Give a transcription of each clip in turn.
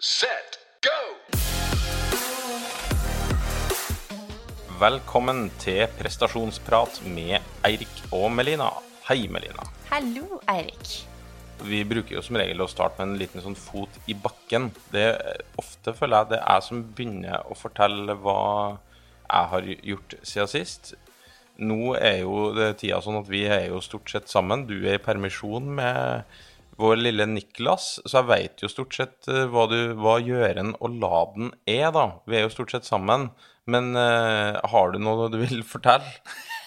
set, go! Velkommen til prestasjonsprat med Eirik og Melina. Hei, Melina. Hallo, Eirik. Vi bruker jo som regel å starte med en liten sånn fot i bakken. Det Ofte føler jeg det er jeg som begynner å fortelle hva jeg har gjort siden sist. Nå er jo det tida sånn at vi er jo stort sett sammen. Du er i permisjon med vår lille Niklas, så jeg veit jo stort sett eh, hva, du, hva gjøren og laden er, da. Vi er jo stort sett sammen. Men uh, har du noe du vil fortelle?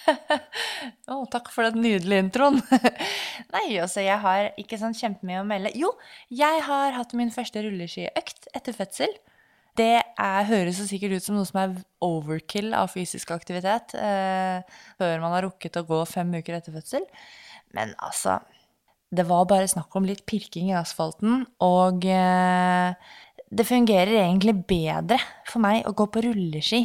Å, takk for den nydelige introen. Nei, altså, jeg har ikke sånn kjempemye å melde. Jo, jeg har hatt min første rulleskiøkt etter fødsel. Det er, høres så sikkert ut som noe som er overkill av fysisk aktivitet eh, før man har rukket å gå fem uker etter fødsel. Men altså Det var bare snakk om litt pirking i asfalten, og eh, det fungerer egentlig bedre for meg å gå på rulleski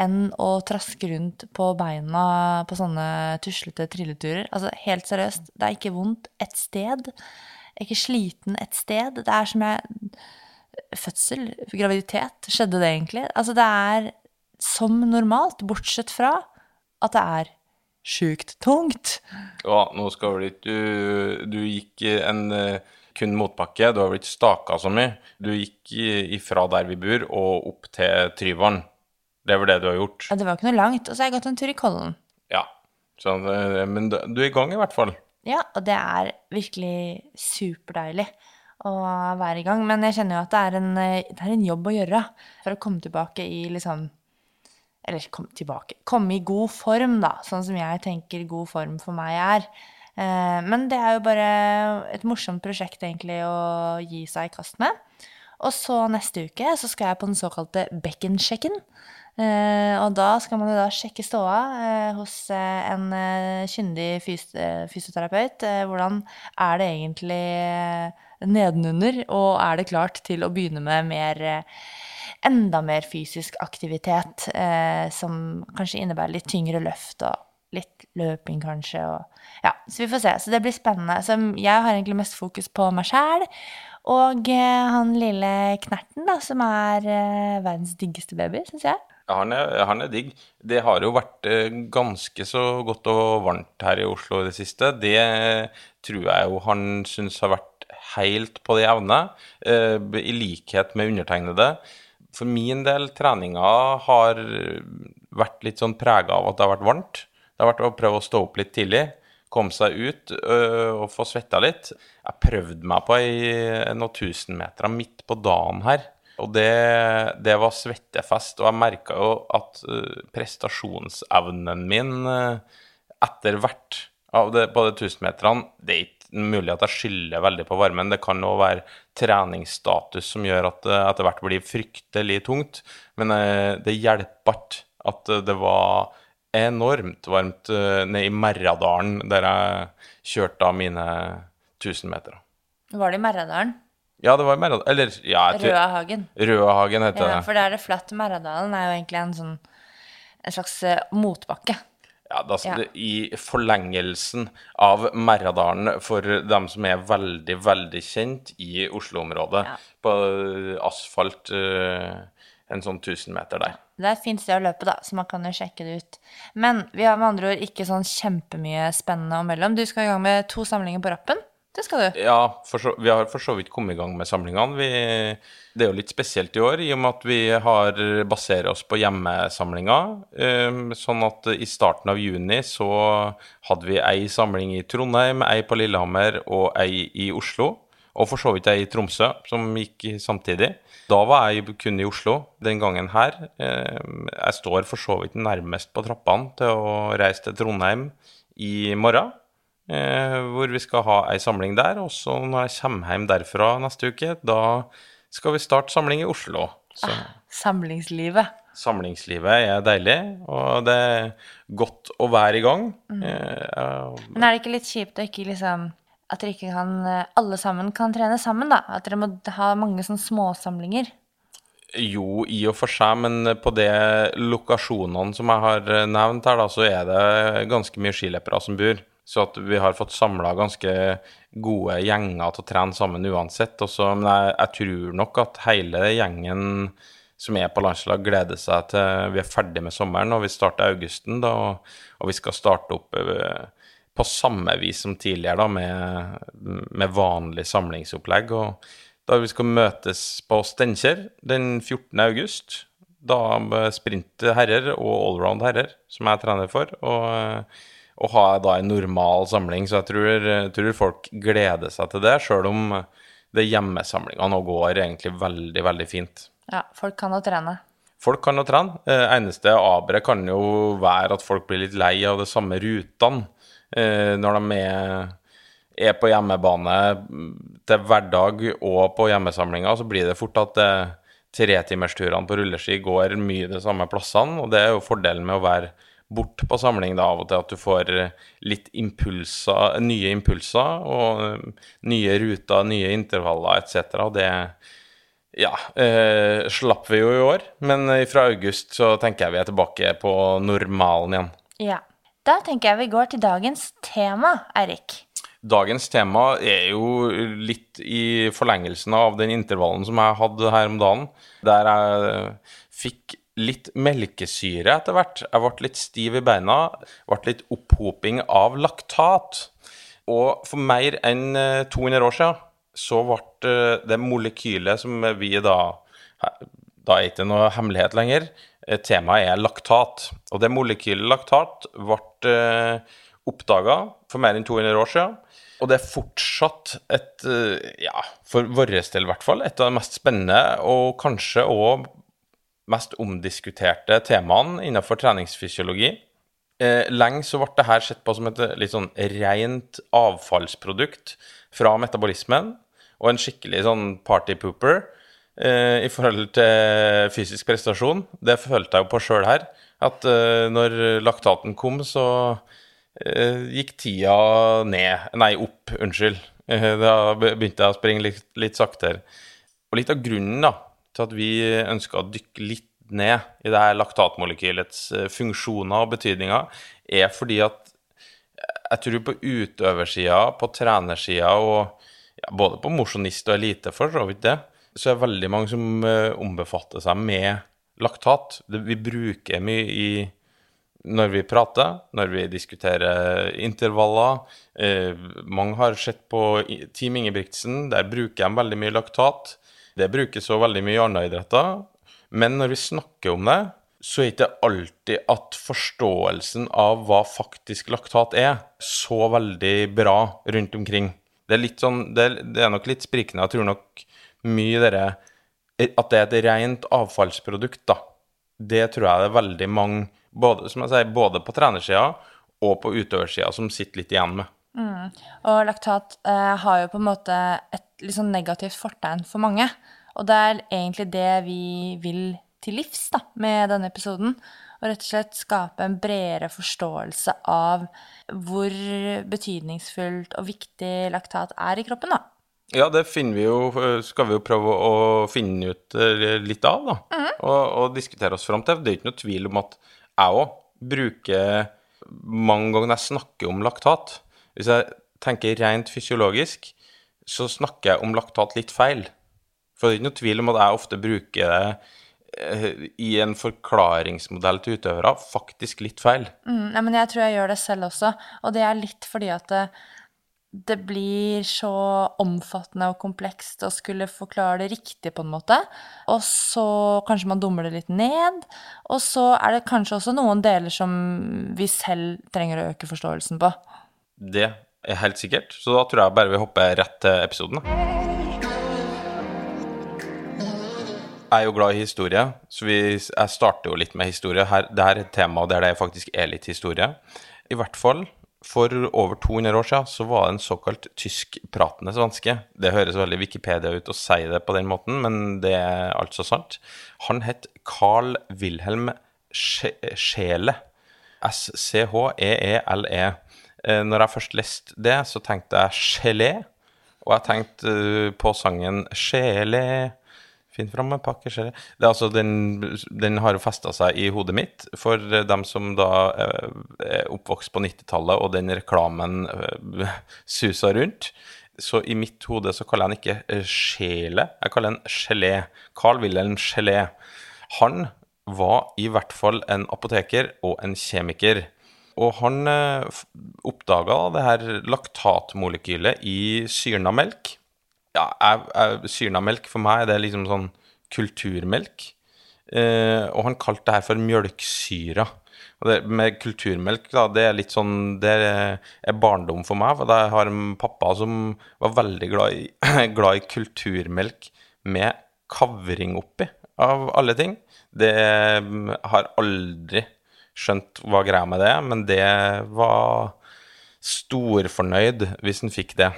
enn å traske rundt på beina på sånne tuslete trilleturer. Altså, helt seriøst, det er ikke vondt et sted. Jeg er ikke sliten et sted. Det er som jeg Fødsel, graviditet, skjedde det egentlig? Altså, det er som normalt, bortsett fra at det er sjukt tungt. Ja, nå skal vel ikke du Du gikk en eh, kun motbakke, du har blitt staka så mye. Du gikk ifra der vi bor og opp til Tryvann. Det er vel det du har gjort? Ja, det var ikke noe langt. Og så har jeg gått en tur i Kollen. Ja. Så, eh, men du du er i gang i hvert fall. Ja, og det er virkelig superdeilig å være i gang. Men jeg kjenner jo at det er en, eh, det er en jobb å gjøre for å komme tilbake i liksom Eller komme tilbake Komme i god form, da. Sånn som jeg tenker god form for meg er. Eh, Men det er jo bare et morsomt prosjekt egentlig å gi seg i kast med. Og så neste uke så skal jeg på den såkalte bekkensjekken. Eh, og da skal man jo da sjekke ståa eh, hos en kyndig fys fysioterapeut. Hvordan er det egentlig nedenunder, og er det klart til å begynne med mer enda mer fysisk aktivitet, eh, som kanskje innebærer litt tyngre løft og litt løping, kanskje. Og, ja, så vi får se. Så det blir spennende. Så jeg har egentlig mest fokus på meg sjæl. Og eh, han lille Knerten, da, som er eh, verdens diggeste baby, syns jeg. Han er, han er digg. Det har jo vært eh, ganske så godt og varmt her i Oslo i det siste. Det tror jeg jo han syns har vært helt på det jevne, eh, i likhet med undertegnede. For min del, treninga har vært litt sånn prega av at det har vært varmt. Det har vært å prøve å stå opp litt tidlig, komme seg ut øh, og få svetta litt. Jeg prøvde meg på ei, noen tusenmeter midt på dagen her. Og det, det var svettefest. Og jeg merka jo at øh, prestasjonsevnen min øh, etter hvert av det, på de tusenmeterne Det er ikke mulig at jeg skylder veldig på varmen. Det kan òg være treningsstatus som gjør at det etter hvert blir fryktelig tungt. Men øh, det hjelper ikke at øh, det var enormt varmt nede i Merradalen, der jeg kjørte av mine 1000 meter. Var det i Merradalen? Ja, det var i Merradalen Eller, ja tror- Røahagen. Røahagen heter Ja, det. for der er det flatt. Merradalen er jo egentlig en sånn en slags eh, motbakke. Ja, det- I forlengelsen av Merradalen, for dem som er veldig, veldig kjent i Oslo-området, Ja. på asfalt eh, en sånn 1000 meter der. Det er et fint sted å løpe, da, så man kan jo sjekke det ut. Men vi har med andre ord ikke sånn kjempemye spennende å melde om. Du skal i gang med to samlinger på rappen. Det skal du. Ja, så, vi har for så vidt kommet i gang med samlingene. Vi, det er jo litt spesielt i år, i og med at vi har baserer oss på hjemmesamlinger. Um, sånn at i starten av juni så hadde vi ei samling i Trondheim, ei på Lillehammer og ei i Oslo. Og for så vidt ei i Tromsø, som gikk samtidig. Da var jeg kun i Oslo den gangen her. Um, jeg står for så vidt nærmest på trappene til å reise til Trondheim i morgen. Eh, hvor vi skal ha ei samling der. Og så når jeg kommer hjem derfra neste uke, da skal vi starte samling i Oslo. Så Samlingslivet. samlingslivet er deilig, og det er godt å være i gang. Eh, ja, Men er det ikke litt kjipt å ikke liksom At dere ikke kan eh, Alle sammen kan trene sammen, da? At dere må ha mange sånne småsamlinger? jo, i og for seg, men på de lokasjonene som jeg har nevnt her, da, så er det ganske mye skiløpere som bor. Så at vi har fått samla ganske gode gjenger til å trene sammen uansett. Også, men jeg, jeg, tror nok at hele gjengen som er på landslag, gleder seg til vi er ferdig med sommeren og vi starter augusten. Da, og vi skal starte opp eh, på samme vis som tidligere, da, med, med vanlig samlingsopplegg. og da vi skal møtes på Steinkjer den 14. august. Da sprint herrer og allround herrer, som jeg trener for. Og og ha da en normal samling. Så jeg tror, tror folk gleder seg til det, sjøl om det hjemmesamlinga nå går egentlig veldig, veldig fint. Ja, folk kan jo trene. Folk kan jo trene. Eh, eneste aberet kan jo være at folk blir litt lei av de samme rutene eh, når de er, er på hjemmebane til hverdag og på hjemmesamlinga. Så blir det fort at eh, tretimersturene på rulleski går mye de samme plassene, og det er jo fordelen med å være bort på samling da av og til, at du får eh, litt impulser, nye impulser og eh, nye ruter, nye intervaller etc. Det ja, eh, slapp vi jo i år, men fra august så tenker jeg vi er tilbake på normalen igjen. Ja. Da tenker jeg vi går til dagens tema, Eirik. Dagens tema er jo litt i forlengelsen av den intervallen som jeg hadde her om dagen, der jeg fikk litt melkesyre etter hvert. Jeg ble litt stiv i beina. Ble litt opphoping av laktat. Og for mer enn 200 eh, år siden så ble eh, det molekylet som vi da Da er ikke noe hemmelighet lenger. Eh, temaet er laktat. Og det molekylet laktat ble oppdaga for mer enn 200 år siden. Og det er fortsatt et, ja, for vår del i hvert fall, et av de mest spennende og kanskje òg mest omdiskuterte temaene innenfor treningsfysiologi. Eh, lenge så ble dette sett på som et litt sånn rent avfallsprodukt fra metabolismen, og en skikkelig sånn partypooper eh, i forhold til fysisk prestasjon. Det følte jeg jo på sjøl her, at eh, når laktaten kom, så eh, gikk tida ned Nei, opp, unnskyld. Eh, da begynte jeg å springe litt, litt saktere. Og litt av grunnen da, til at vi ønsker å dykke litt ned i det her laktatmolekylets eh, funksjoner og betydninger, er fordi at jeg tror på utøversida, på trenersida og ja, både på mosjonist og elite, for så vidt det, så er det veldig mange som uh, ombefatter seg med laktat. Vi bruker mye i når vi prater, når vi diskuterer intervaller. Eh, mange har sett på Team Ingebrigtsen, der bruker de veldig mye laktat. Det brukes så veldig mye i andre idretter. Men når vi snakker om det, så er ikke alltid at forståelsen av hva faktisk laktat er, så veldig bra rundt omkring. Det er, litt sånn, det det er nok litt sprikende. Jeg tror nok mye dere At det er et rent avfallsprodukt, da. Det tror jeg det er veldig mange, både, som jeg sier, både på trenersida og på utøversida, som sitter litt igjen med. Mm. Og laktat eh, har jo på en måte et litt sånn negativt fortegn for mange. Og det er egentlig det vi vil til livs da, med denne episoden. Og rett og slett skape en bredere forståelse av hvor betydningsfullt og viktig laktat er i kroppen, da. Ja, det vi jo, skal vi jo prøve å finne ut eh, litt av, da. Mm. Og, og, diskutere oss fram til. Det er ikke noe tvil om at jeg òg bruker mange ganger når jeg snakker om laktat Hvis jeg tenker rent fysiologisk, så snakker jeg om laktat litt feil. For det er ikke noe tvil om at jeg ofte bruker det eh, i en forklaringsmodell til utøvere faktisk litt feil. Mm, nei, men jeg tror jeg gjør det selv også. Og det er litt fordi at det, det blir så omfattende og komplekst å skulle forklare det riktig, på en måte. Og så kanskje man dummer det litt ned. Og så er det kanskje også noen deler som vi selv trenger å øke forståelsen på. Det er helt sikkert. Så da tror jeg bare vi hopper rett til episoden. Jeg er jo glad i historie, så vi, jeg starter jo litt med historie. Her, det her er et tema der det faktisk er litt historie. I hvert fall for over 200 år siden så var det en såkalt tyskpratende svenske. Det høres veldig Wikipedia ut å si det på den måten, men det er altså sant. Han het Carl Wilhelm Scheele. S-C-H-E-E-L-E. E. Eh, når jeg først leste det, så tenkte jeg gelé, og jeg tenkte eh, på sangen Gelé Finn fram en pakke gelé. Det er altså, den, den har festa seg i hodet mitt for dem som da eh, er oppvokst på 90-tallet, og den reklamen eh, susa rundt. Så i mitt hode så kaller jeg den ikke eh, sjele, jeg kaller den gelé. Carl Wilhelm Gelé. Han var i hvert fall en apoteker og en kjemiker. Og han eh, oppdaga det her laktatmolekylet i syrna melk. Ja, jeg, jeg, syrna melk for meg det er liksom sånn kulturmelk. Eh, og han kalte det her for mjølksyra. Og det med kulturmelk, da, det er litt sånn Det er barndom for meg. For jeg har en pappa som var veldig glad i, glad i kulturmelk med kavring oppi, av alle ting. Det mm, har aldri skjønt hva greia med det, men det var storfornøyd hvis en fikk det.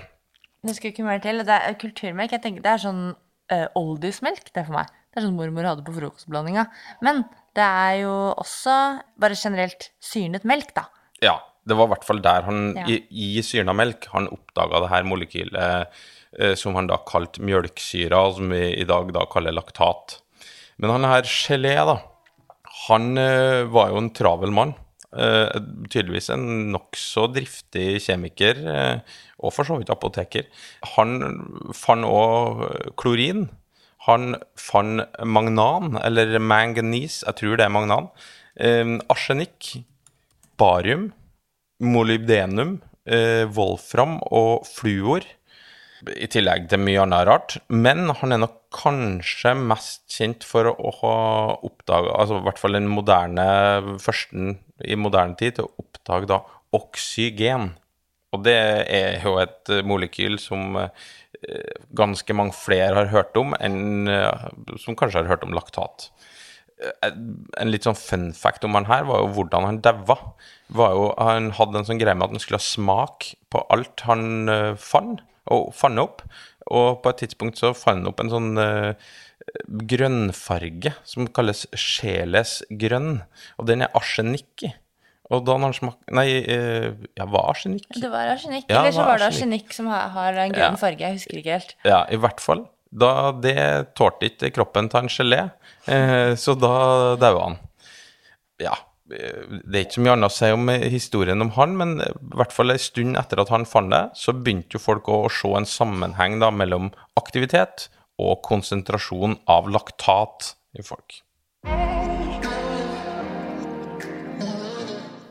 Det skal ikke mer til. Det er kulturmelk. Jeg tenker Det er sånn uh, oldismelk, det er for meg. Det er sånn mormor hadde på frokostblandinga. Men det er jo også bare generelt syrnet melk, da. Ja, det var i hvert fall der han, Ja. i, i syrna melk, han oppdaga det her molekylet eh, som han da kalte mjølksyra, som vi i dag da kaller laktat. Men han her gelé, da, han eh, var jo en travel mann. Uh, tydeligvis en nokså driftig kjemiker, uh, og for så vidt apoteker. Han fant òg klorin. Han fant magnan, eller manganese, jeg tror det er magnan. Uh, arsenikk, barium, molybdenum, wolfram og fluor. I tillegg til mye annet rart. Men han er nok kanskje mest kjent for å ha oppdaga Altså i hvert fall den moderne førsten i moderne tid til å oppdage da oksygen. Og det er jo et eh, molekyl som eh, ganske mange flere har hørt om enn eh, som kanskje har hørt om laktat en litt sånn fun fact om han her var jo hvordan han daua. Han hadde en sånn greie med at han skulle ha smak på alt han fant, og fant opp. Og på et tidspunkt så fant han opp en sånn uh, grønnfarge som kalles sjeles grønn, og den er arsenikk i. Og da han smak... Nei, eh, ja, hva er arsenikk? Det var arsenikk. Ja, eller så var var det arsenikk. som har, en grønn Ja. farge. Jeg husker ikke helt. Ja, i hvert fall. Da det tålte ikke kroppen til en gelé, eh, så da daua han. Ja, det er ikke så mye annet å si om eh, historien om han, men eh, i hvert fall en stund etter at han fant det, så begynte jo folk å se en sammenheng da mellom aktivitet og konsentrasjon av laktat i folk.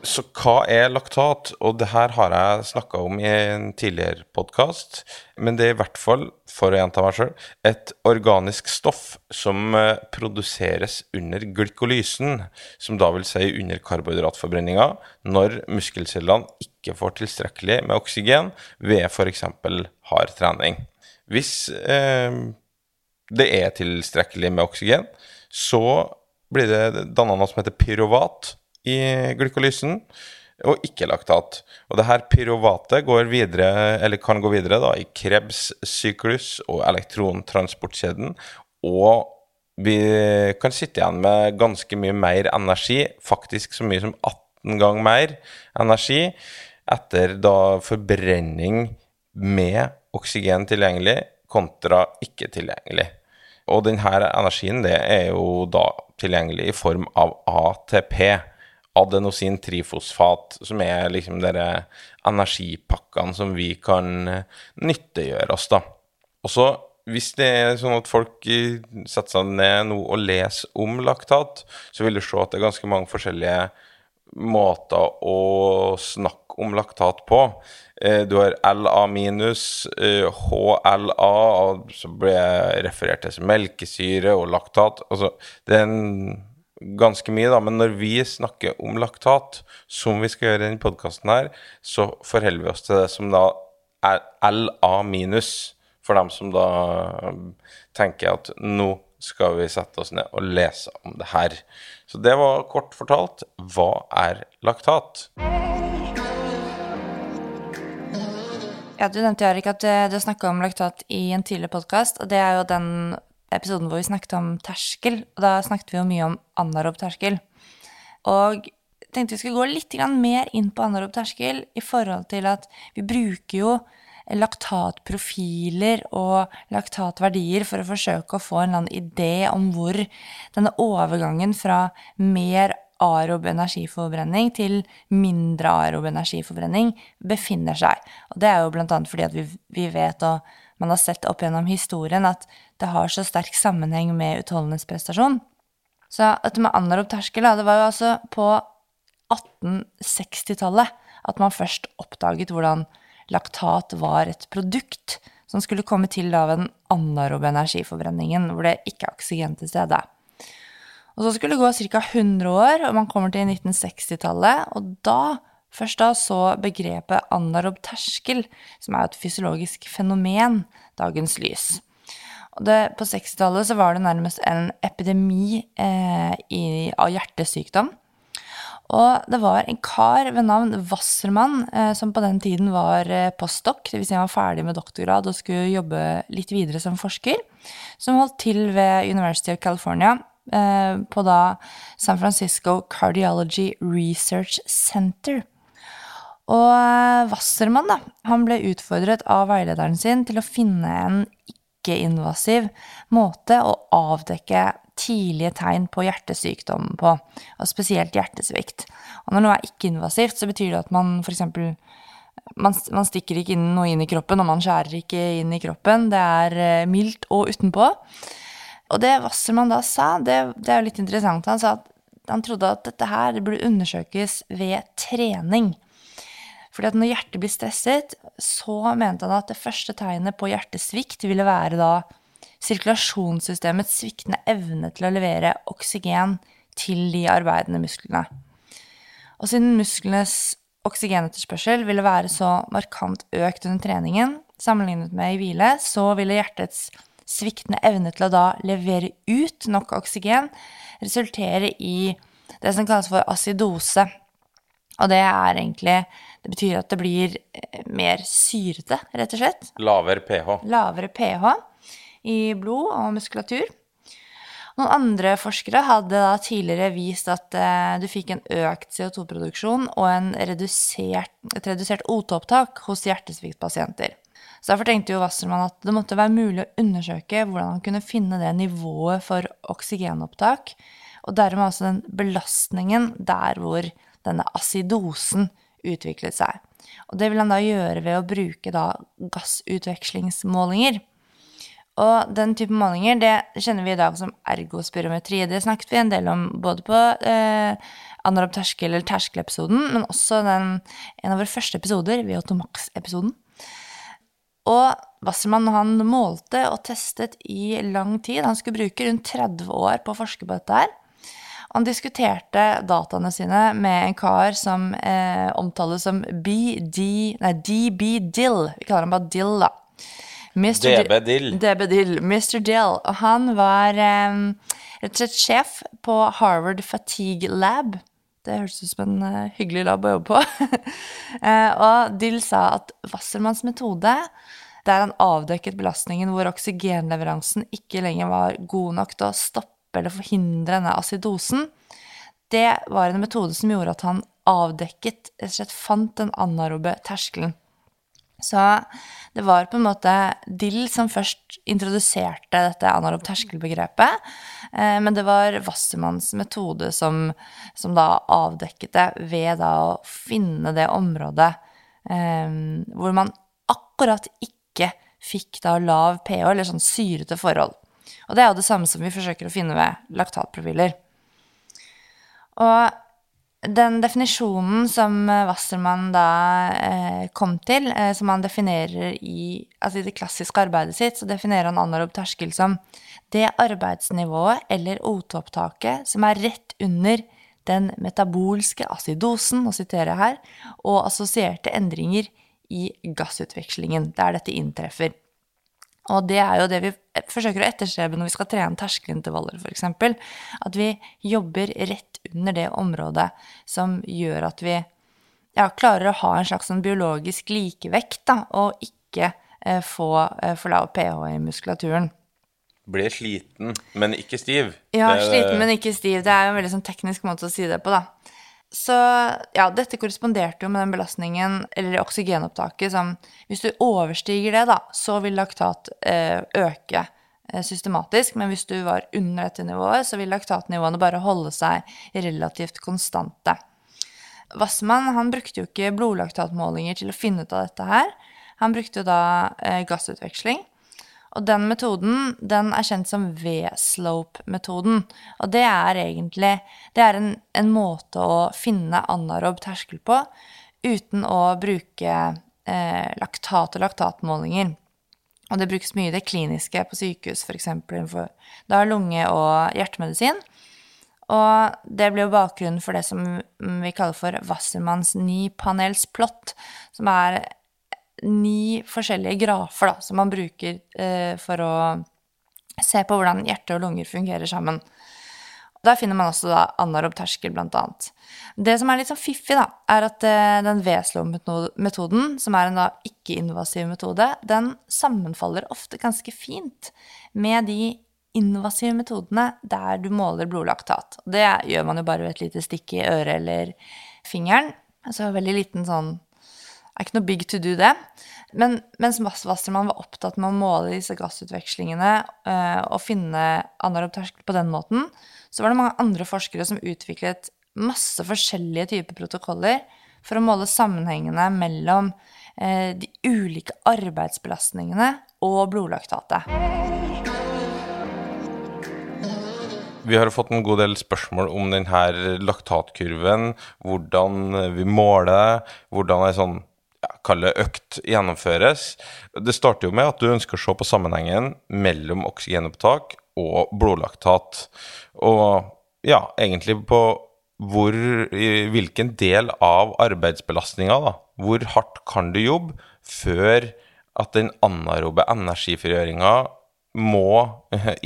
Så hva er laktat? Og det her har jeg snakka om i en tidligere podkast. Men det er i hvert fall, for å gjenta meg sjøl, et organisk stoff som eh, produseres under glykolysen, som da vil si under karbohydratforbrenninga, når muskelcellene ikke får tilstrekkelig med oksygen ved f.eks. hard trening. Hvis eh, det er tilstrekkelig med oksygen, så blir det danna noe som heter pyruvat i glykolysen, og ikke laktat. Og det her pyrovatet går videre, eller kan gå videre da, i Krebs-syklus og elektrontransportkjeden, og vi kan sitte igjen med ganske mye mer energi, faktisk så mye som 18 ganger mer energi, etter da forbrenning med oksygen tilgjengelig kontra ikke tilgjengelig. Og denne energien det er jo da tilgjengelig i form av ATP, adenosin trifosfat, som er liksom dere energipakkene som vi kan nyttegjøre nyttiggjøre oss, da. Og så hvis det er sånn at folk eh, setter seg ned nå og leser om laktat, så vil du se at det er ganske mange forskjellige måter å snakke om laktat på. Eh, Du har LA minus, eh, HLA, og så ble jeg referert til som melkesyre og laktat. Altså, det er en ganske mye, da, men når vi snakker om laktat, som vi skal gjøre i denne podkasten her, så forholder vi oss til det som da er LA minus, for dem som da um, tenker at nå skal vi sette oss ned og lese om det her. Så det var kort fortalt hva er laktat? Ja, Du nevnte Erik, at eh, du snakka om laktat i en tidligere podkast. Og det er jo den episoden hvor vi snakket om terskel. Og da snakket vi jo mye om anarob terskel. Og tenkte vi skulle gå litt mer inn på anarob terskel i forhold til at vi bruker jo laktatprofiler og laktatverdier for å forsøke å få en eller annen idé om hvor denne overgangen fra mer aerob energiforbrenning til mindre aerob energiforbrenning befinner seg. Og det er jo annet fordi at vi, vi vet, og man har sett opp gjennom historien, at det har så sterk sammenheng med utholdenhetsprestasjon. Så dette med anarob terskel, det var jo altså på 1860-tallet at man først oppdaget hvordan laktat var et produkt som skulle komme til av den anarobe energiforbrenningen, hvor det ikke er oksygen til stede. Og så skulle det gå ca. 100 år, og man kommer til 1960-tallet, og da, først da, så begrepet anarob terskel, som er et fysiologisk fenomen, dagens lys. Det, på 60-tallet var det nærmest en epidemi eh, i, av hjertesykdom. Og det var en kar ved navn Wassermann, eh, som på den tiden var eh, postdoc, dvs. Si han var ferdig med doktorgrad og skulle jobbe litt videre som forsker, som holdt til ved University of California eh, på da San Francisco Cardiology Research Center. Og eh, Wassermann da, han ble utfordret av veilederen sin til å finne en ikke-invasiv måte å avdekke tidlige tegn på hjertesykdom på, og spesielt hjertesvikt. Og når noe er ikke-invasivt, så betyr det at man f.eks. Man, man stikker ikke inn noe inn i kroppen, og man skjærer ikke inn i kroppen. Det er eh, mildt og utenpå. Og det Wassermann da sa, det, det er jo litt interessant. Han sa at han trodde at dette her burde undersøkes ved trening. Fordi at når hjertet blir stresset, så mente han at det første tegnet på hjertesvikt ville være da sirkulasjonssystemets sviktende evne til å levere oksygen til de arbeidende musklene. Og siden musklenes oksygenetterspørsel ville være så markant økt under treningen sammenlignet med i hvile, så ville hjertets sviktende evne til å da levere ut nok oksygen resultere i det som kalles for acidose. Og det er egentlig Det betyr at det blir mer syrete, rett og slett. Lavere pH. Lavere pH i blod og muskulatur. Noen andre forskere hadde da tidligere vist at eh, du fikk en økt CO2-produksjon og redusert, et redusert OT-opptak hos hjertesviktpasienter. Så Derfor tenkte jo Wassermann at det måtte være mulig å undersøke hvordan han kunne finne det nivået for oksygenopptak, og dermed altså den belastningen der hvor denne acidosen utviklet seg. Og det vil han da gjøre ved å bruke da gassutvekslingsmålinger. Og den type målinger det kjenner vi i dag som ergospirometri. Det snakket vi en del om både på eh, anarob terskel, eller terskelepisoden, men også den, en av våre første episoder, VO2max-episoden. Og Wassermann han målte og testet i lang tid. Han skulle bruke rundt 30 år på å forske på dette her. Han diskuterte dataene sine med en kar som eh, omtales som BD, nei, DB Dill. Vi kaller ham bare Dill, da. DB Dill. DB Dill. Mr. Dill. Og han var eh, rett og slett sjef på Harvard Fatigue Lab. Det hørtes ut som en uh, hyggelig lab å jobbe på. uh, og Dill sa at Wassermanns metode, der han avdekket belastningen hvor oksygenleveransen ikke lenger var god nok til å stoppe eller forhindre denne acidosen, det var en metode som gjorde at han avdekket, rett og slett fant den anarobe terskelen. Så det var på en måte Dill som først introduserte dette anarob terskelbegrepet. Eh, men det var Wassermanns metode som, som, da avdekket det ved da å finne det området eh, hvor man akkurat ikke fikk da lav pH, eller sånn syrete forhold. Og det er jo det samme som vi forsøker å finne ved laktatprofiler. Og den definisjonen som Wassermann da eh, kom til, eh, som han definerer i, altså i det klassiske arbeidet sitt, så definerer han anarob terskel som det arbeidsnivået eller OT-opptaket som er rett under den metabolske acidosen, nå siterer jeg her, og assosierte endringer i gassutvekslingen, der dette inntreffer. Og det er jo det vi forsøker å etterstrebe når vi skal trene terskelintervaller, f.eks. At vi jobber rett under det området som gjør at vi ja, klarer å ha en slags sånn biologisk likevekt, da, og ikke eh, få eh, for lav pH i muskulaturen. Blir sliten, men ikke stiv. Ja, det... sliten, men ikke stiv. Det er jo en veldig sånn teknisk måte å si det på, da. Så ja, dette korresponderte jo med den belastningen, eller oksygenopptaket, som Hvis du overstiger det, da, så vil laktat eh, øke eh, systematisk. Men hvis du var under dette nivået, så vil laktatnivåene bare holde seg relativt konstante. Wassmann han brukte jo ikke blodlaktatmålinger til å finne ut av dette her. Han brukte jo da eh, gassutveksling. Og den metoden den er kjent som V-slope-metoden. Og det er egentlig det er en, en, måte å finne anarob terskel på uten å bruke eh, laktat og laktatmålinger. Og det brukes mye i det kliniske på sykehus, f.eks. for da lunge- og hjertemedisin. Og det blir jo bakgrunnen for det som vi kaller for Wassermanns nipanelsplott, som er ni forskjellige grafer da, som man bruker eh, for å se på hvordan hjerte og lunger fungerer sammen. Der finner man også da anarob terskel, annet. Det som er litt sånn fiffig, da, er at eh, den V-slow-metoden, som er en da ikke-invasiv metode, den sammenfaller ofte ganske fint med de invasive metodene der du måler blodlaktat. Det gjør man jo bare ved et lite stikk i øret eller fingeren. Altså veldig liten sånn er ikke noe big to do, det. Men mens Wassermann var opptatt med å måle disse gassutvekslingene uh, og finne anarob terskel på den måten, så var det mange andre forskere som utviklet masse forskjellige typer protokoller for å måle sammenhengene mellom uh, de ulike arbeidsbelastningene og blodlaktatet. Vi har fått en god del spørsmål om denne laktatkurven, hvordan vi måler, hvordan ei sånn ja, kalle økt gjennomføres. Det starter jo med at du ønsker å se på sammenhengen mellom oksygenopptak og blodlaktat. Og ja, egentlig på hvor, i hvilken del av arbeidsbelastninga, da, hvor hardt kan du jobbe før at den anarobe energifrigjøringa må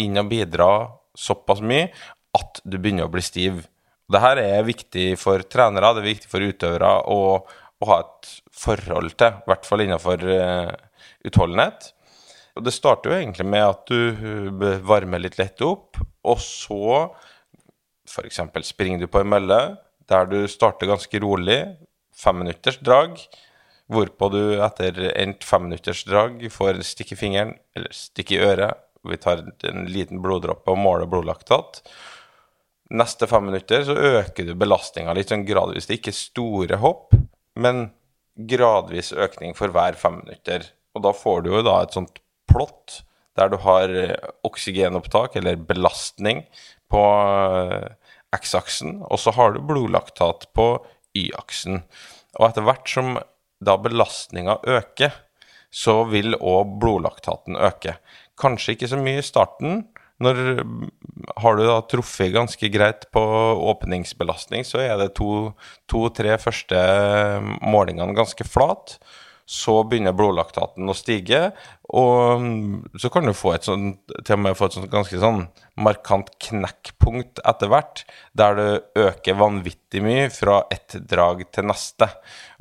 inn og bidra såpass mye at du begynner å bli stiv. Dette er viktig for trenere, det er viktig for utøvere å, å ha et forhold til, i hvert fall innenfor uh, utholdenhet. Og Det starter jo egentlig med at du varmer litt lett opp, og så f.eks. springer du på en mølle der du starter ganske rolig, fem minutters drag, hvorpå du etter endt fem minutters drag får stikk i fingeren eller stikk i øret vi tar en liten bloddråpe og måler blodlaktat. Neste fem minutter så øker du belastninga litt sånn gradvis. Det er ikke store hopp, men gradvis økning for hver fem minutter. Og da får du jo da et sånt plott der du har eh, oksygenopptak, eller belastning, på eh, X-aksen, og så har du blodlaktat på Y-aksen. Og etter hvert som da belastninga øker, så vil òg blodlaktaten øke. Kanskje ikke så mye i starten. Når har du da truffet ganske greit på åpningsbelastning, så er det to-tre to, første målingene ganske flat. Så begynner blodlaktaten å stige, og så kan du få et sånt, til og med få et sånt ganske sånn markant knekkpunkt etter hvert, der du øker vanvittig mye fra ett drag til neste.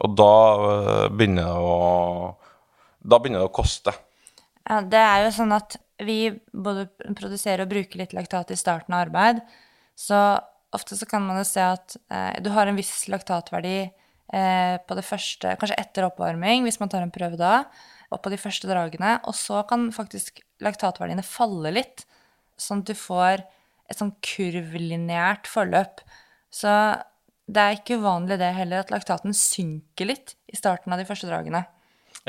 Og da øh, begynner det å, da begynner det å koste. Ja, det er jo sånn at vi både produserer og bruker litt laktat i starten av arbeid. Så ofte så kan man jo se at eh, du har en viss laktatverdi eh, på det første Kanskje etter oppvarming, hvis man tar en prøve da, og på de første dragene. Og så kan faktisk laktatverdiene falle litt, sånn at du får et sånn kurvlineært forløp. Så det er ikke uvanlig det heller at laktaten synker litt i starten av de første dragene.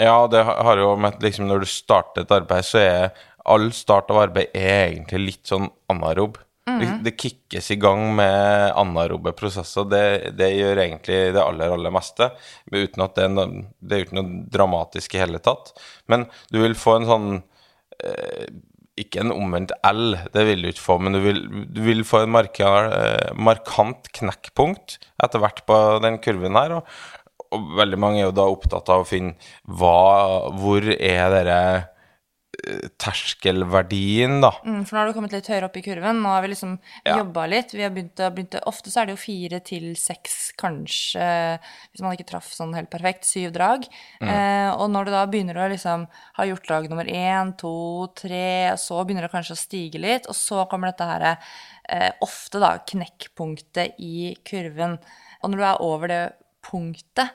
Ja, det har jo med liksom når du starter et arbeid, så er all start av arbeid er egentlig litt sånn anarob. Mm. Det, det kickes i gang med anarobe prosesser. Det, det, gjør egentlig det aller, aller meste. Uten at det er, noe, det er uten noe dramatisk i hele tatt. Men du vil få en sånn eh, Ikke en omvendt L, det vil du ikke få, men du vil, du vil få en markant, eh, markant knekkpunkt etter hvert på den kurven her. Og, og veldig mange er jo da opptatt av å finne hva, hvor er dere terskelverdien, da. Mm, for nå har du kommet litt høyere opp i kurven. Nå har vi liksom ja. jobba litt. Vi har begynt, å, begynt, ofte så er det jo fire til seks, kanskje, hvis man ikke traff sånn helt perfekt, syv drag. Mm. Eh, og når du da begynner å liksom ha gjort drag nummer én, to, tre, så begynner det kanskje å stige litt, og så kommer dette her eh, ofte da knekkpunktet i kurven. Og når du er over det punktet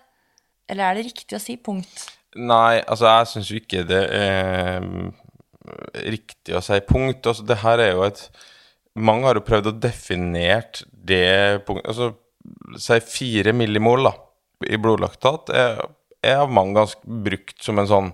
Eller er det riktig å si punkt? Nei, altså, jeg syns jo ikke det er mm, riktig å si punkt. Altså, det her er jo et Mange har jo prøvd å definere det punktet Altså, si fire millimol da, i blodlaktat er, er av mange ganske brukt som en sånn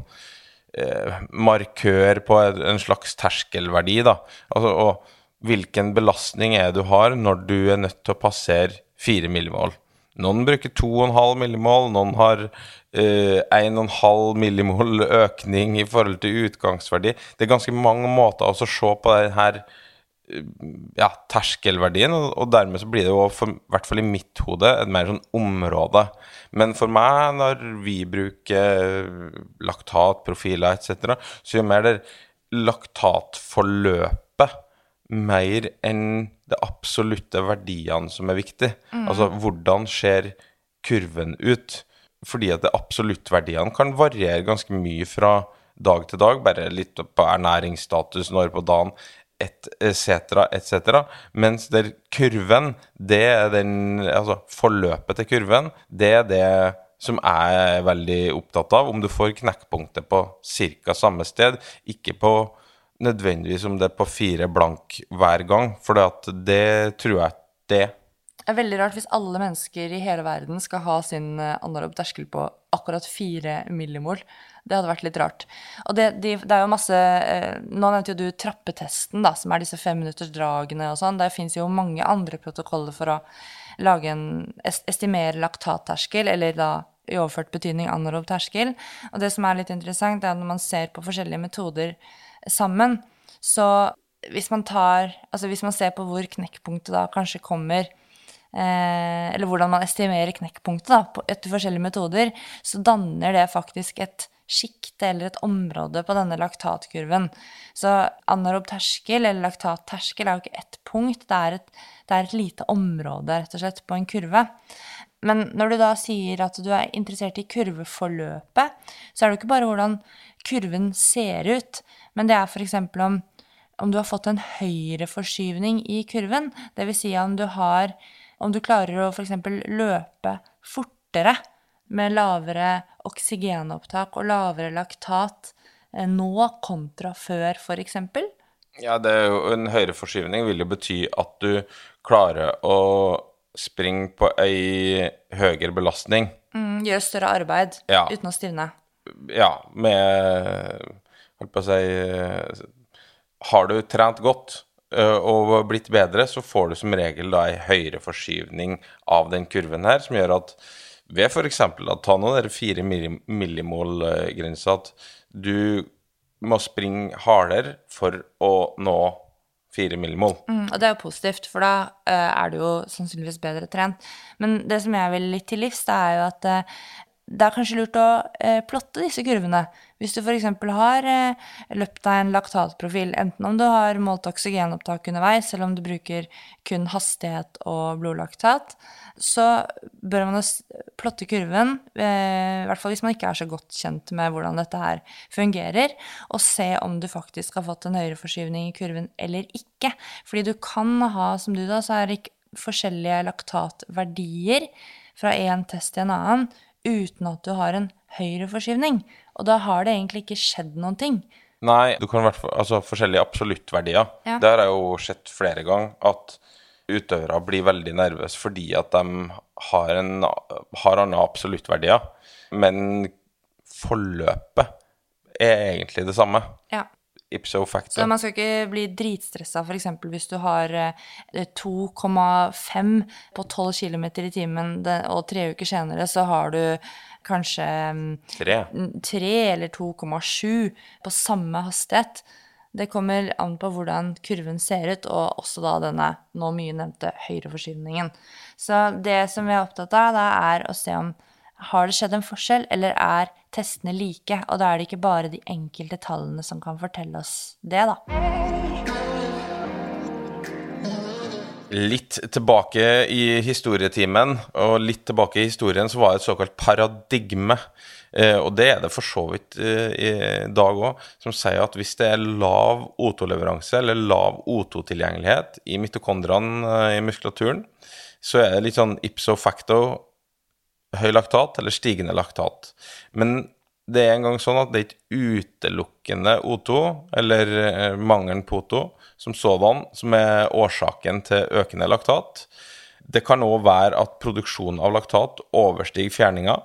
eh, markør på en, slags terskelverdi, da. Altså, og hvilken belastning er det du har når du er nødt til å passere fire millimål? Noen bruker 2,5 millimål, noen har eh, 1,5 millimol økning i forhold til utgangsverdi. Det er ganske mange måter å se på denne eh, ja, terskelverdien, og, dermed så blir det jo, for, i hvert fall i mitt hode, et mer sånn område. Men for meg, når vi bruker laktat, profiler etc., så gjør mer det laktatforløpet mer enn det absolutte verdiene som er viktig. Mm. Altså hvordan ser kurven ut? Fordi at det absoluttverdiene kan variere ganske mye fra dag til dag, bare litt på ernæringsstatus, når på dagen, etc., etc. Mens der kurven, det er den Altså forløpet til kurven, det er det som jeg er veldig opptatt av. Om du får knekkpunktet på ca. samme sted, ikke på nødvendigvis om det er på fire blank hver gang, for det tror jeg det det er veldig rart hvis alle mennesker i hele verden skal ha sin eh, anarob terskel på akkurat fire millimol. Det hadde vært litt rart. Og det, de, det er jo masse eh, Nå nevnte jo du trappetesten, da, som er disse femminuttersdragene og sånn. Der fins jo mange andre protokoller for å lage en estimere laktatterskel, eller da i overført betydning anarob terskel. Og det som er litt interessant, er at når man ser på forskjellige metoder sammen. Så hvis man tar Altså hvis man ser på hvor knekkpunktet da kanskje kommer Eller hvordan man estimerer knekkpunktet da, etter forskjellige metoder, så danner det faktisk et sjikte eller et område på denne laktatkurven. Så anarob terskel eller laktatterskel er jo ikke ett punkt, det er et, det er et lite område rett og slett på en kurve. Men når du da sier at du er interessert i kurveforløpet, så er det jo ikke bare hvordan kurven ser ut, men det er f.eks. om om du har fått en høyreforskyvning i kurven, dvs. Si om du har om du klarer å f.eks. løpe fortere med lavere oksygenopptak og lavere laktat eh, nå kontra før, f.eks. Ja, det er jo en høyreforskyvning vil jo bety at du klarer å springe på ei høyere belastning. Mm, gjøre større arbeid ja. uten å stivne. Ja, med holdt på å si Har du trent godt eh, og blitt bedre, så får du som regel da ei høyere forskyvning av den kurven her, som gjør at ved f.eks. å ta nå den fire millimol-grensa, at du må springe hardere for å nå fire millimol. Mm, og det er jo positivt, for da uh, er du jo sannsynligvis bedre trent. Men det som jeg vil litt til livs, det er jo at uh, det er kanskje lurt å eh, plotte disse kurvene. Hvis du f.eks. har eh, løpt deg en laktatprofil, enten om du har målt oksygenopptak underveis, eller om du bruker kun hastighet og blodlaktat, så bør man plotte kurven, eh, i hvert fall hvis man ikke er så godt kjent med hvordan dette her fungerer, og se om du faktisk har fått en høyere forskyvning i kurven eller ikke. Fordi du kan ha, som du da sa, forskjellige laktatverdier fra én test til en annen uten at du har en høyreforskyvning. Og da har det egentlig ikke skjedd noen ting. Nei, du kan hvert fall, altså forskjellige absoluttverdier. Ja. Der har jeg jo sett flere ganger, at utøvere blir veldig nervøse fordi at de har, en, har andre absoluttverdier. Men forløpet er egentlig det samme. Ja. Ipso facto. Så man skal ikke bli dritstressa f.eks. hvis du har 2,5 eh, på 12 km i timen, og tre uker senere så har du kanskje 3, mm, 3 eller 2,7 på samme hastighet. Det kommer an på hvordan kurven ser ut, og også da denne nå mye nevnte høyreforskyvningen. Så det som vi er opptatt av, da er å se om har det skjedd en forskjell, eller er testene like? Og da er det ikke bare de enkelte tallene som kan fortelle oss det, da. Litt tilbake i historietimen, og litt tilbake i historien, så var det et såkalt paradigme Eh, og det er det for så vidt eh, i dag òg, som sier at hvis det er lav O2-leveranse eller lav O2-tilgjengelighet i mitokondrene eh, i muskulaturen, så er det litt sånn ipso facto høy laktat eller stigende laktat. Men det er en gang sånn at det er ikke utelukkende O2, eller eh, mangelen på O2, som sådan, som er årsaken til økende laktat. Det kan òg være at produksjonen av laktat overstiger fjerninga.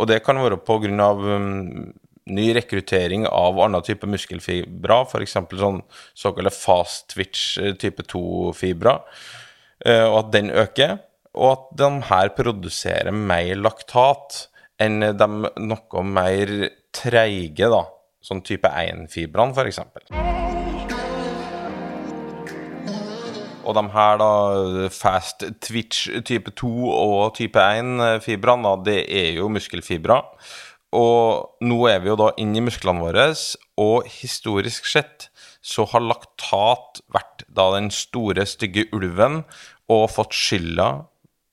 Og det kan være pga. Um, ny rekruttering av annen type muskelfibrer, f.eks. sånn såkalte fast twitch eh, type 2-fibrer, eh, og at den øker. Og at de her produserer mer laktat enn de noe mer treige, da, sånn type 1-fibrene, f.eks. Og de her, da, fast twitch type 2 og type 1-fibrene, det er jo muskelfibrer. Og nå er vi jo da inne i musklene våre, og historisk sett så har laktat vært da den store, stygge ulven og fått skylda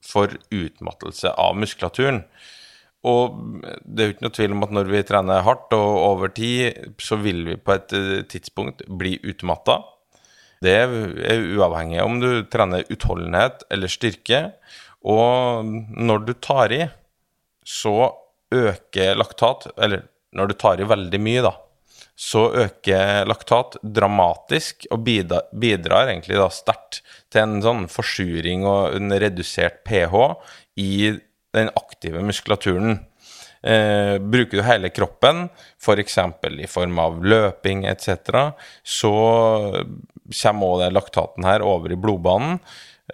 for utmattelse av muskulaturen. Og det er jo ikke noe tvil om at når vi trener hardt og over tid, så vil vi på et tidspunkt bli utmatta. Det er uavhengig om du trener utholdenhet eller styrke. Og når du tar i, så øker laktat Eller når du tar i veldig mye, da, så øker laktat dramatisk og bidrar, bidrar egentlig da sterkt til en sånn forsuring og en redusert pH i den aktive muskulaturen. Eh, bruker du hele kroppen, f.eks. For i form av løping etc., så kommer også laktaten her over i blodbanen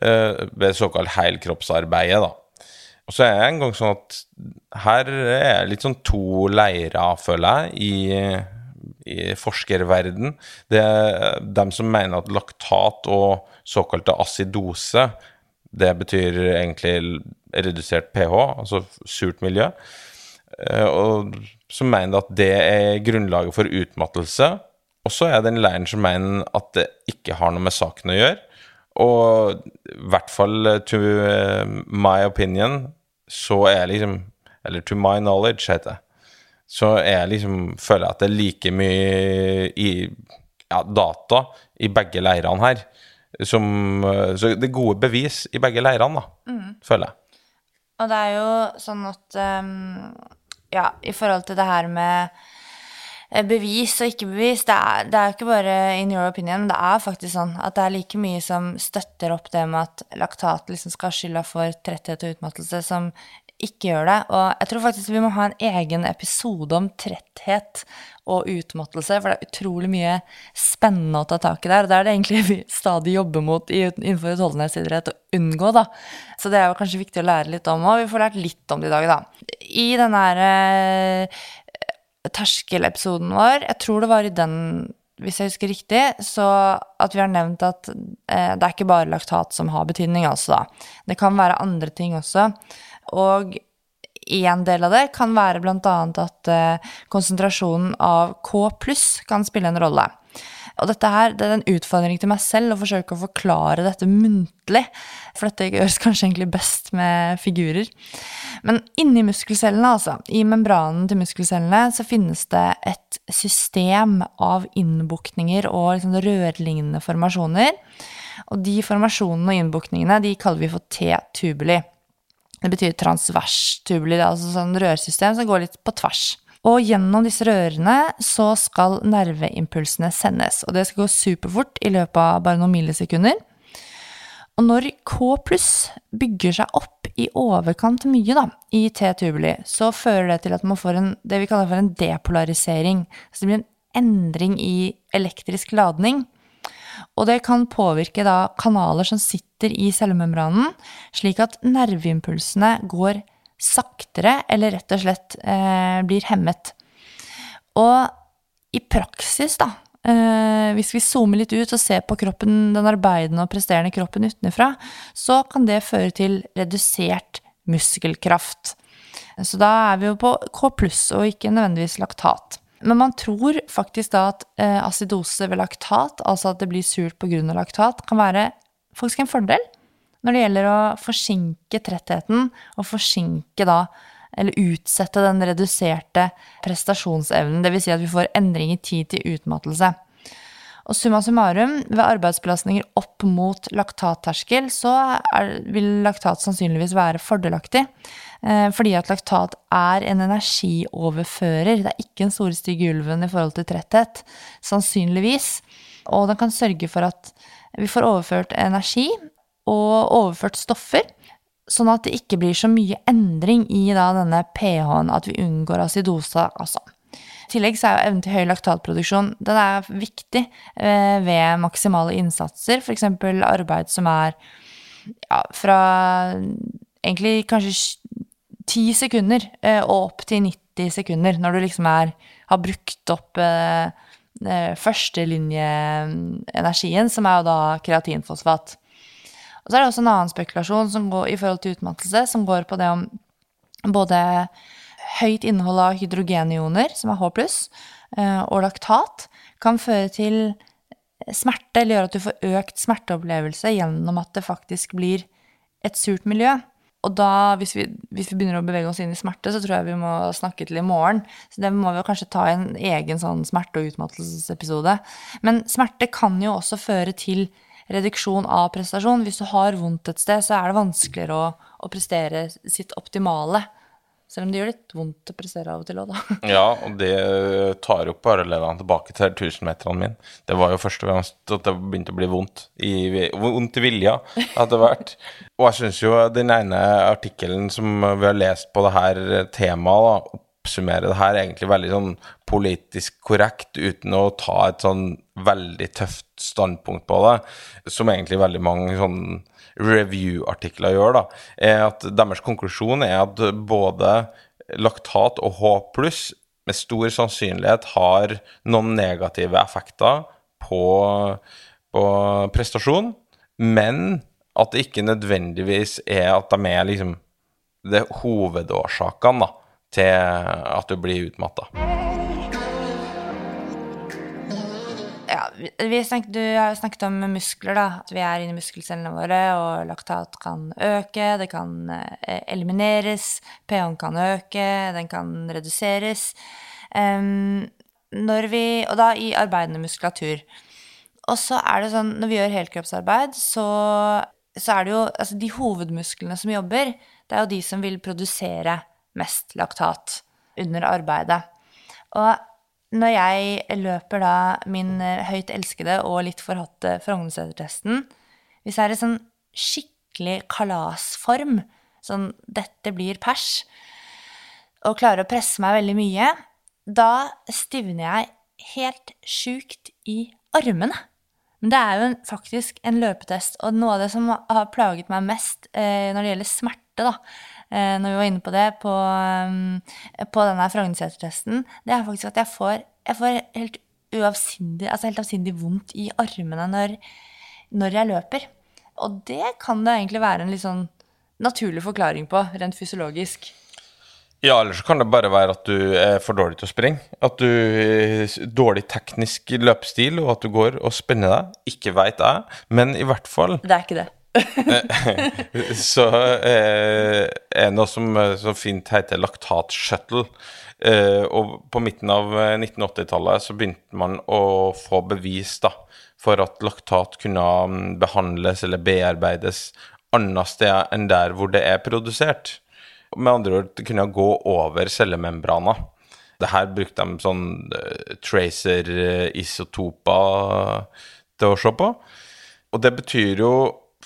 eh, ved såkalt helkroppsarbeidet. da. Og så er det en gang sånn at her er litt sånn to leirer, føler jeg, i, i forskerverden. Det er dem som mener at laktat og såkalte acidose, det betyr egentlig redusert pH, altså surt miljø, Eh, og som mener at det er grunnlaget for utmattelse. Og så er det en leiren som mener at det ikke har noe med saken å gjøre. Og i hvert fall to eh, my opinion så er liksom Eller to my knowledge, heter det. Så jeg liksom føler at det er like mye i ja, data i begge leirene her. Som, eh, så det er gode bevis i begge leirene, da, mm. føler jeg. Og det er jo sånn at um ja, i forhold til det her med eh, bevis og ikke bevis, det er, det er jo ikke bare in your opinion, det er faktisk sånn at det er like mye som støtter opp det med at laktat liksom skal ha skylda for tretthet og utmattelse, som ikke gjør det. Og jeg tror faktisk vi må ha en egen episode om tretthet og utmattelse, for det er utrolig mye spennende å ta tak i der. Og det er det egentlig vi stadig jobber mot innenfor utholdenhetsidrett å unngå, da. Så det er jo kanskje viktig å lære litt om, og vi får lært litt om det i dag, da. I den her eh, terskelepisoden vår, jeg tror det var i den hvis jeg husker riktig, så at vi har nevnt at eh, det er ikke bare laktat som har betydning, altså, da. Det kan være andre ting også. Og en del av det kan være bl.a. at eh, konsentrasjonen av K pluss kan spille en rolle. Og dette her, det er en utfordring til meg selv å forsøke å forklare dette muntlig. For dette gjøres kanskje egentlig best med figurer. Men inni muskelcellene, altså, i membranen til muskelcellene, så finnes det et system av innbukninger og liksom rørlignende formasjoner. Og de formasjonene og innbukningene de kaller vi for T-tubuli. Det betyr transverstubuli, altså sånn rørsystem som går litt på tvers. Og gjennom disse rørene så skal nerveimpulsene sendes. Og det skal gå superfort i løpet av bare noen millisekunder. Og når K pluss bygger seg opp i overkant mye da, i T-tubuli, så fører det til at man får en, det vi kaller for en depolarisering. Så det blir en endring i elektrisk ladning. Og det kan påvirke da kanaler som sitter i cellemembranen, slik at nerveimpulsene går saktere, eller rett og slett eh, blir hemmet. Og i praksis, da, eh, hvis vi zoomer litt ut og ser på kroppen, den arbeidende og presterende kroppen utenfra, så kan det føre til redusert muskelkraft. Så da er vi jo på K pluss, og ikke nødvendigvis laktat. Men man tror faktisk da at eh, acidose ved laktat, altså at det blir surt pga. laktat, kan være faktisk en fordel når det gjelder å forsinke trettheten og forsinke da eller utsette den reduserte prestasjonsevnen. Dvs. Si at vi får endring i tid til utmattelse. Og summa summarum, ved arbeidsbelastninger opp mot laktatterskel, så er, vil laktat sannsynligvis være fordelaktig. Eh, fordi at laktat er en energioverfører. Det er ikke en store stygge ulven i forhold til tretthet. Sannsynligvis. Og den kan sørge for at vi får overført energi og overført stoffer. Sånn at det ikke blir så mye endring i da, denne pH-en, at vi unngår acidosa, Altså. Tillegg så er evnen til høy laktatproduksjon den er viktig eh, ved maksimale innsatser. F.eks. arbeid som er ja, fra egentlig kanskje ti sekunder eh, og opp til 90 sekunder, når du liksom er, har brukt opp eh, eh førstelinjeenergien, som er jo da kreatinfosfat. Og så er det også en annen spekulasjon går, i forhold til utmattelse, som går på det om både høyt innhold av hydrogenioner, som er H eh, og laktat, kan føre til smerte, eller gjøre at du får økt smerteopplevelse gjennom at det faktisk blir et surt miljø. Og da, hvis vi, hvis vi, begynner å bevege oss inn i smerte, så tror jeg vi må snakke til i morgen. Så det må vi kanskje ta en egen sånn smerte- og utmattelsesepisode. Men smerte kan jo også føre til reduksjon av prestasjon. Hvis du har vondt et sted, så er det vanskeligere å, å prestere sitt optimale. Selv om det gjør litt vondt å prestere av og til òg, da. ja, og det tar jo parallellene tilbake til 1000-meterne mine. Det var jo først og fremst at det begynte å bli vondt i, vondt i vilja etter hvert. og jeg syns jo den ene artikkelen som vi har lest på det her temaet, da, oppsummerer det her egentlig veldig sånn politisk korrekt, uten å ta et sånn veldig tøft standpunkt på det, som egentlig veldig mange sånn review-artikler gjør, da, er at deres konklusjon er at både laktat og H med stor sannsynlighet har noen negative effekter på, på prestasjon, men at det ikke nødvendigvis er at de er liksom det er hovedårsakene til at du blir utmatta. Vi snakket, du har jo snakket om muskler, da. At vi er inni muskelcellene våre, og laktat kan øke, det kan eh, elimineres, pH-en kan øke, den kan reduseres. Um, når vi, og da i arbeidende muskulatur. Og så er det sånn, når vi gjør helkroppsarbeid, så, så er det jo altså de hovedmusklene som jobber, det er jo de som vil produsere mest laktat under arbeidet. Og når jeg løper da min eh, høyt elskede og litt forhatte Frognersetertesten, hvis jeg er i sånn skikkelig kalasform, sånn 'dette blir pers', og klarer å presse meg veldig mye, da stivner jeg helt sjukt i armene. Men det er jo en, faktisk en løpetest, og noe av det som har plaget meg mest eh, når det gjelder smerte, da, når vi var inne på det, på, um, på denne Frognerseter-testen, det er faktisk at jeg får, jeg får helt uavsindig, altså helt avsindig vondt i armene når, når, jeg løper. Og det kan det egentlig være en litt sånn naturlig forklaring på, rent fysiologisk. Ja, eller så kan det bare være at du er for dårlig til å springe. At du har dårlig teknisk løpestil, og at du går og spenner deg. Ikke veit jeg, men i hvert fall Det er ikke det. så eh, er noe som eh, så fint heter laktatshuttle. Eh, og på midten av 1980-tallet eh, så begynte man å få bevis da, for at laktat kunne mm, behandles eller bearbeides annet sted enn der hvor det er produsert. Med andre ord, det kunne gå over cellemembrana. Det her brukte de sånn uh, tracer-isotoper til å se på. Og det betyr jo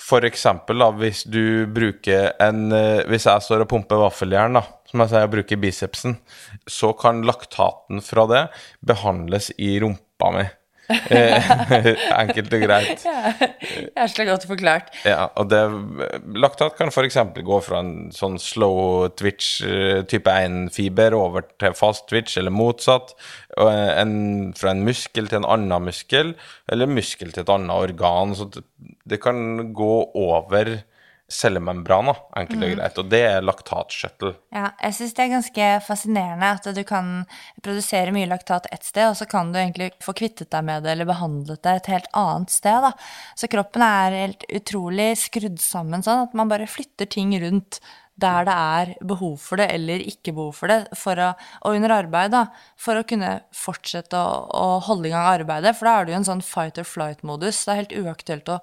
for eksempel, da, hvis du bruker en eh, Hvis jeg står og pumper vaffeljern, da, som jeg sier, jeg bruker bicepsen, så kan laktaten fra det behandles i rumpa mi. Eh, enkelt og greit. Ja, Hjertelig godt forklart. Ja, og det, laktat kan f.eks. gå fra en sånn slow twitch eh, type 1-fiber over til fast twitch, eller motsatt. En, fra en muskel til en annen muskel, eller muskel til et annet organ. Så det kan gå over cellemembraner, enkelt og mm. greit. Og det er laktatskjøttel. Ja, jeg syns det er ganske fascinerende at du kan produsere mye laktat ett sted, og så kan du egentlig få kvittet deg med det eller behandlet det et helt annet sted. Da. Så kroppen er helt utrolig skrudd sammen sånn at man bare flytter ting rundt der det er behov for det eller ikke behov for det, for å, og under arbeid, da, for å kunne fortsette å, å holde i gang arbeidet. For da er det jo en sånn fight or flight-modus. Det er helt uaktuelt å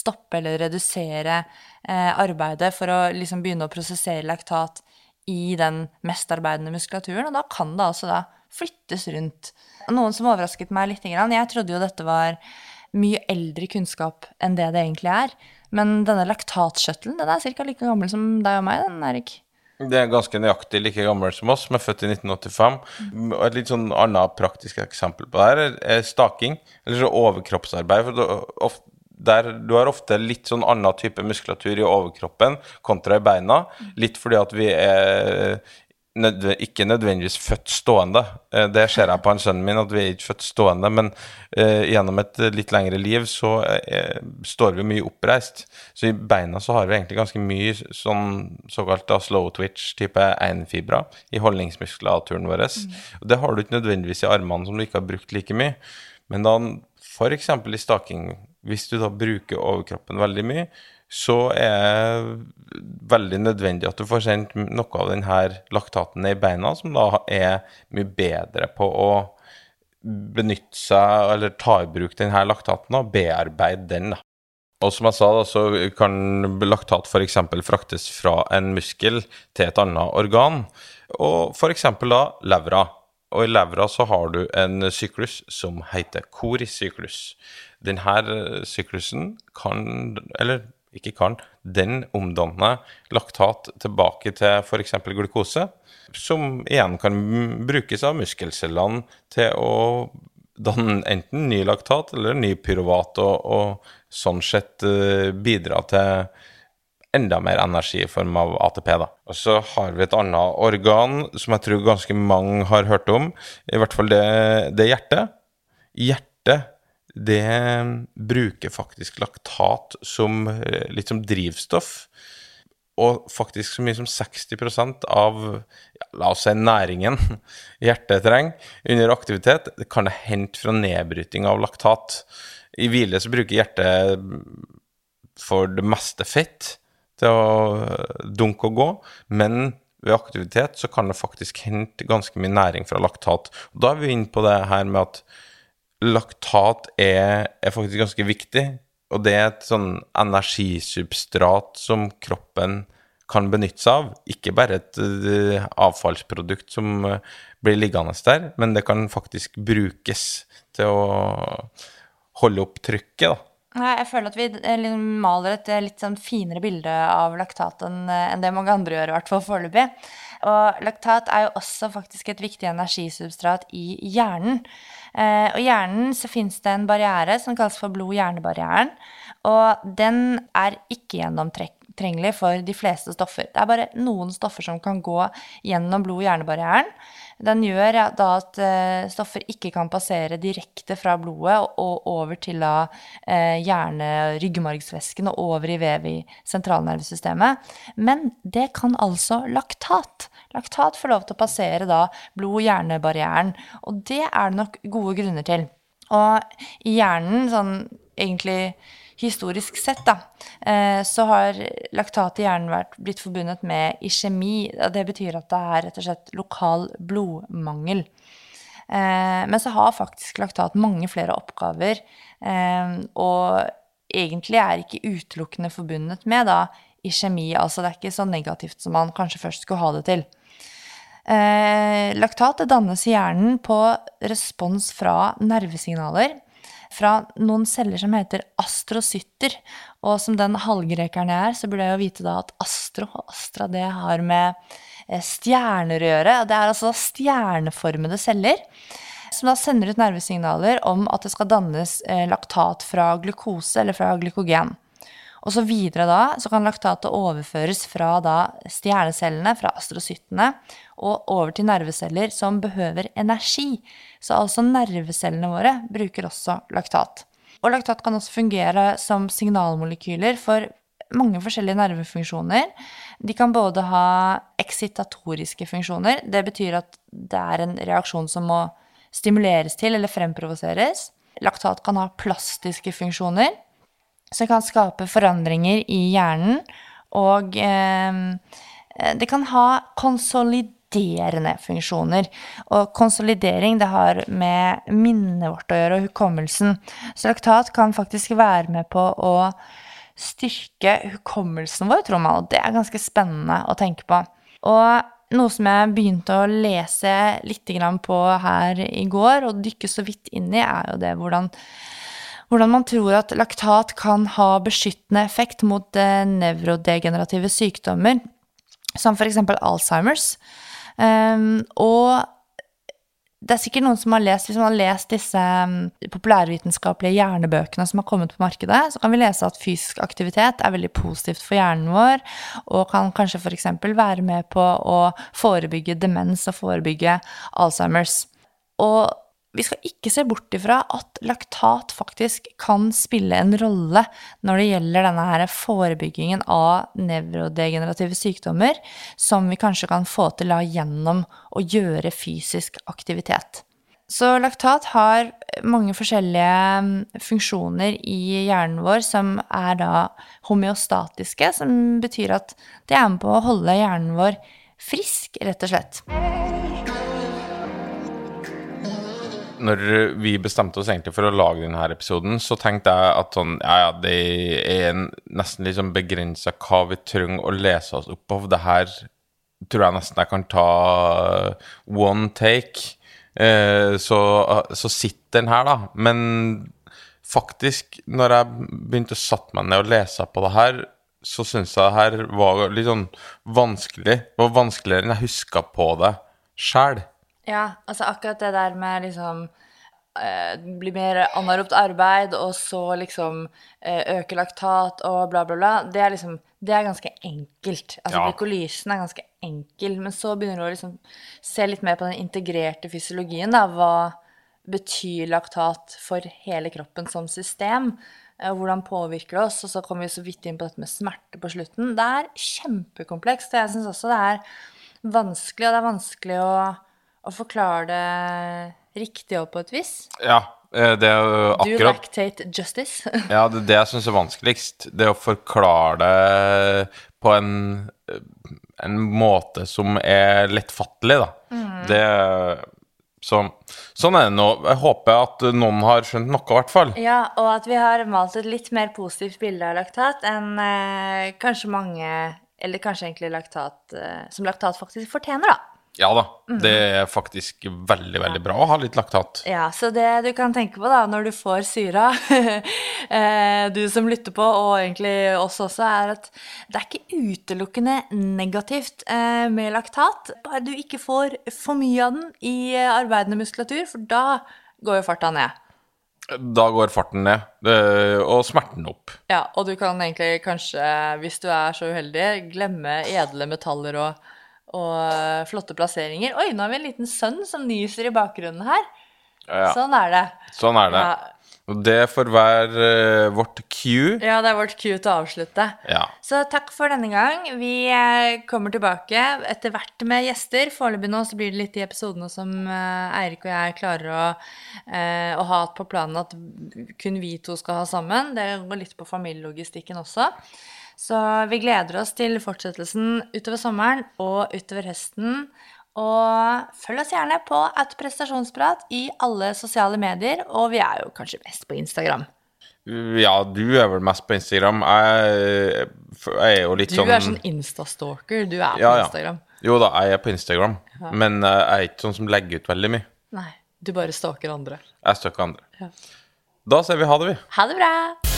stoppe eller redusere arbeidet for å liksom begynne å prosessere laktat i den mest arbeidende muskulaturen, og da kan det altså da flyttes rundt. Noen som overrasket meg litt, jeg trodde jo dette var mye eldre kunnskap enn det det egentlig er. Men denne laktatskjøttelen den er ca. like gammel som deg og meg, den, Erik. Det er ganske nøyaktig like gammel som oss, som er født i 1985. Og et litt sånn annet praktisk eksempel på det her er staking, eller så overkroppsarbeid. for ofte, der Du har ofte litt sånn annen type muskulatur i overkroppen kontra i beina. Litt fordi at vi er nødv ikke nødvendigvis født stående. Eh, det ser jeg på han sønnen min, at vi er ikke født stående. Men uh, gjennom et litt lengre liv så uh, står vi mye oppreist. Så i beina så har vi egentlig ganske mye sånn såkalt slow twitch-type einfibra i holdningsmuskulaturen vår. Mm. Og det har du ikke nødvendigvis i armene, som du ikke har brukt like mye. Men da f.eks. i staking, hvis du da bruker overkroppen veldig mye, så er det veldig nødvendig at du får sendt noe av denne laktaten ned i beina, som da er mye bedre på å benytte seg, eller ta i bruk denne laktaten og bearbeide den. da. Og som jeg sa, da, så kan laktat f.eks. fraktes fra en muskel til et annet organ, og f.eks. da levra. Og i levra så har du en syklus som heter korisyklus. Denne syklusen kan, eller ikke kan, den omdanner laktat tilbake til f.eks. glukose, som igjen kan brukes av muskelcellene til å danne enten ny laktat eller ny pyruvat, og, og sånn sett uh, bidra til enda mer energi i form av ATP. da. Og så har vi et annet organ som jeg tror ganske mange har hørt om, i hvert fall det, det er hjertet. Hjertet det bruker faktisk laktat som eh, litt som drivstoff. Og faktisk så mye som 60 av ja, la oss si næringen hjertet trenger under aktivitet, det kan det hente fra nedbryting av laktat. I hvile så bruker hjertet for det meste fett til å dunke og gå, men ved aktivitet så kan det faktisk hente ganske mye næring fra laktat. Og da er vi inne på det her med at laktat er, er, faktisk ganske viktig. Og det er et sånn energisubstrat som kroppen kan benytte seg av. Ikke bare et uh, avfallsprodukt som uh, blir liggende der, men det kan faktisk brukes til å holde opp trykket. da. Jeg føler at vi maler et litt sånn finere bilde av laktat enn det mange andre gjør, i hvert fall foreløpig. Og laktat er jo også faktisk et viktig energisubstrat i hjernen. Eh, og i hjernen så fins det en barriere som kalles for blod-hjerne-barrieren. Og den er ikke gjennomtrengelig for de fleste stoffer. Det er bare noen stoffer som kan gå gjennom blod- og hjernebarrieren. Den gjør da at uh, stoffer ikke kan passere direkte fra blodet og, over til da uh, hjerne, ryggmargsvæsken og over i vev i sentralnervesystemet. Men det kan altså laktat. Laktat får lov til å passere da blod-hjerne-barrieren, og det er det nok gode grunner til. Og hjernen, sånn egentlig historisk sett, da, eh, så har laktat i hjernen vært blitt forbundet med iskjemi. og Det betyr at det er rett og slett lokal blodmangel. Eh, men så har faktisk laktat mange flere oppgaver, eh, og egentlig er ikke utelukkende forbundet med da iskjemi. Altså det er ikke så negativt som man kanskje først skulle ha det til. Laktat dannes i hjernen på respons fra nervesignaler fra noen celler som heter astrocytter. Og som den halvgrekeren jeg er, så burde jeg jo vite da at astro og astra det har med eh, stjerner å gjøre. Det er altså stjerneformede celler som da sender ut nervesignaler om at det skal dannes eh, laktat fra glukose eller fra glykogen. Og så videre da, så kan laktatet overføres fra da stjernecellene, fra astrocyttene, og over til nerveceller som behøver energi. Så altså nervecellene våre bruker også laktat. Og laktat kan også fungere som signalmolekyler for mange forskjellige nervefunksjoner. De kan både ha eksitatoriske funksjoner. Det betyr at det er en reaksjon som må stimuleres til eller fremprovoseres. Laktat kan ha plastiske funksjoner som kan skape forandringer i hjernen og eh, eh, det kan ha konsoliderende funksjoner. Og konsolidering det har med minnet vårt å gjøre, og hukommelsen. Så laktat kan faktisk være med på å styrke hukommelsen vår, tror man, og det er ganske spennende å tenke på. Og noe som jeg begynte å lese litt på her i går, og dykke så vidt inn i, er jo det hvordan, hvordan man tror at laktat kan ha beskyttende effekt mot eh, nevrodegenerative sykdommer, som f.eks. Alzheimers. Um, og det er sikkert noen som har lest, Hvis man har lest disse um, populærvitenskapelige hjernebøkene som har kommet på markedet, så kan vi lese at fysisk aktivitet er veldig positivt for hjernen vår, og kan kanskje f.eks. være med på å forebygge demens og forebygge Alzheimers. Og vi skal ikke se bort ifra at laktat faktisk kan spille en rolle når det gjelder denne her forebyggingen av nevrodegenerative sykdommer, som vi kanskje kan få til gjennom å gjøre fysisk aktivitet. Så laktat har mange forskjellige mm, funksjoner i hjernen vår som er da homeostatiske, som betyr at det er med på å holde hjernen vår frisk, rett og slett. Når vi bestemte oss egentlig for å lage denne episoden, så tenkte jeg at sånn, ja, ja, det er nesten litt sånn begrensa hva vi trenger å lese oss opp av. Det her tror jeg nesten jeg kan ta one take. Eh, så, så sitter den her, da. Men faktisk, når jeg begynte å satte meg ned og lese på det her, så syns jeg det her var litt sånn vanskelig. Det var vanskeligere enn jeg huska på det sjæl. Ja, altså akkurat det der med liksom eh, bli mer anaropt arbeid, og så liksom eh, øke laktat og bla, bla, bla. Det er liksom Det er ganske enkelt. Altså ja. glykolysen er ganske enkel. Men så begynner du å liksom se litt mer på den integrerte fysiologien, da. Hva betyr laktat for hele kroppen som system? og hvordan påvirker det oss? Og så kommer vi så vidt inn på dette med smerte på slutten. Det er kjempekomplekst. Jeg syns også det er vanskelig, og det er vanskelig å å forklare det riktig og på et vis. Ja, eh, det er jo akkurat Do lactate justice? ja, det det jeg syns er vanskeligst. Det å forklare det på en, en måte som er lettfattelig, da. Mm. Det så, sånn er det nå. Jeg håper at noen har skjønt noe, i hvert fall. Ja, og at vi har malt et litt mer positivt bilde av laktat enn eh, kanskje mange Eller kanskje egentlig laktat eh, Som laktat faktisk fortjener, da. Ja da. Mm. Det er faktisk veldig, veldig bra å ha litt laktat. Ja, så det du kan tenke på da, når du får syra, eh, du som lytter på, og egentlig oss også, er at det er ikke utelukkende negativt eh, med laktat. Bare du ikke får for mye av den i arbeidende muskulatur, for da går jo farta ned. Da går farten ned, og smerten opp. Ja, og du kan egentlig kanskje, hvis du er så uheldig, glemme edle metaller og og eh, flotte plasseringer. Oi, nå har vi en liten sønn som nyser i bakgrunnen her. Ja. Sånn er det. Sånn er det. Ja. Og det får være uh, vårt cue. Ja, det er vårt cue til å avslutte. Ja. Så takk for denne gang. Vi uh, kommer tilbake etter hvert med gjester. Foreløpig nå så blir det litt de episodene som uh, Eirik og jeg klarer å, å ha på planen at kun vi to skal ha sammen. Det går litt på familielogistikken også. Så vi gleder oss til fortsettelsen utover sommeren og utover høsten. Og følg oss gjerne på at prestasjonsprat i alle sosiale medier, og vi er jo kanskje mest på Instagram. Ja, du er vel mest på Instagram. Jeg, jeg er jo litt sånn Du er sånn Insta-stalker. Du er på Instagram. ja. Jo da, jeg er på Instagram. Ja. Men eh, jeg er ikke sånn som legger ut veldig mye. Nei, du bare stalker andre. Jeg stalker andre. Ja. Da sier vi ha det, vi. Ha det bra.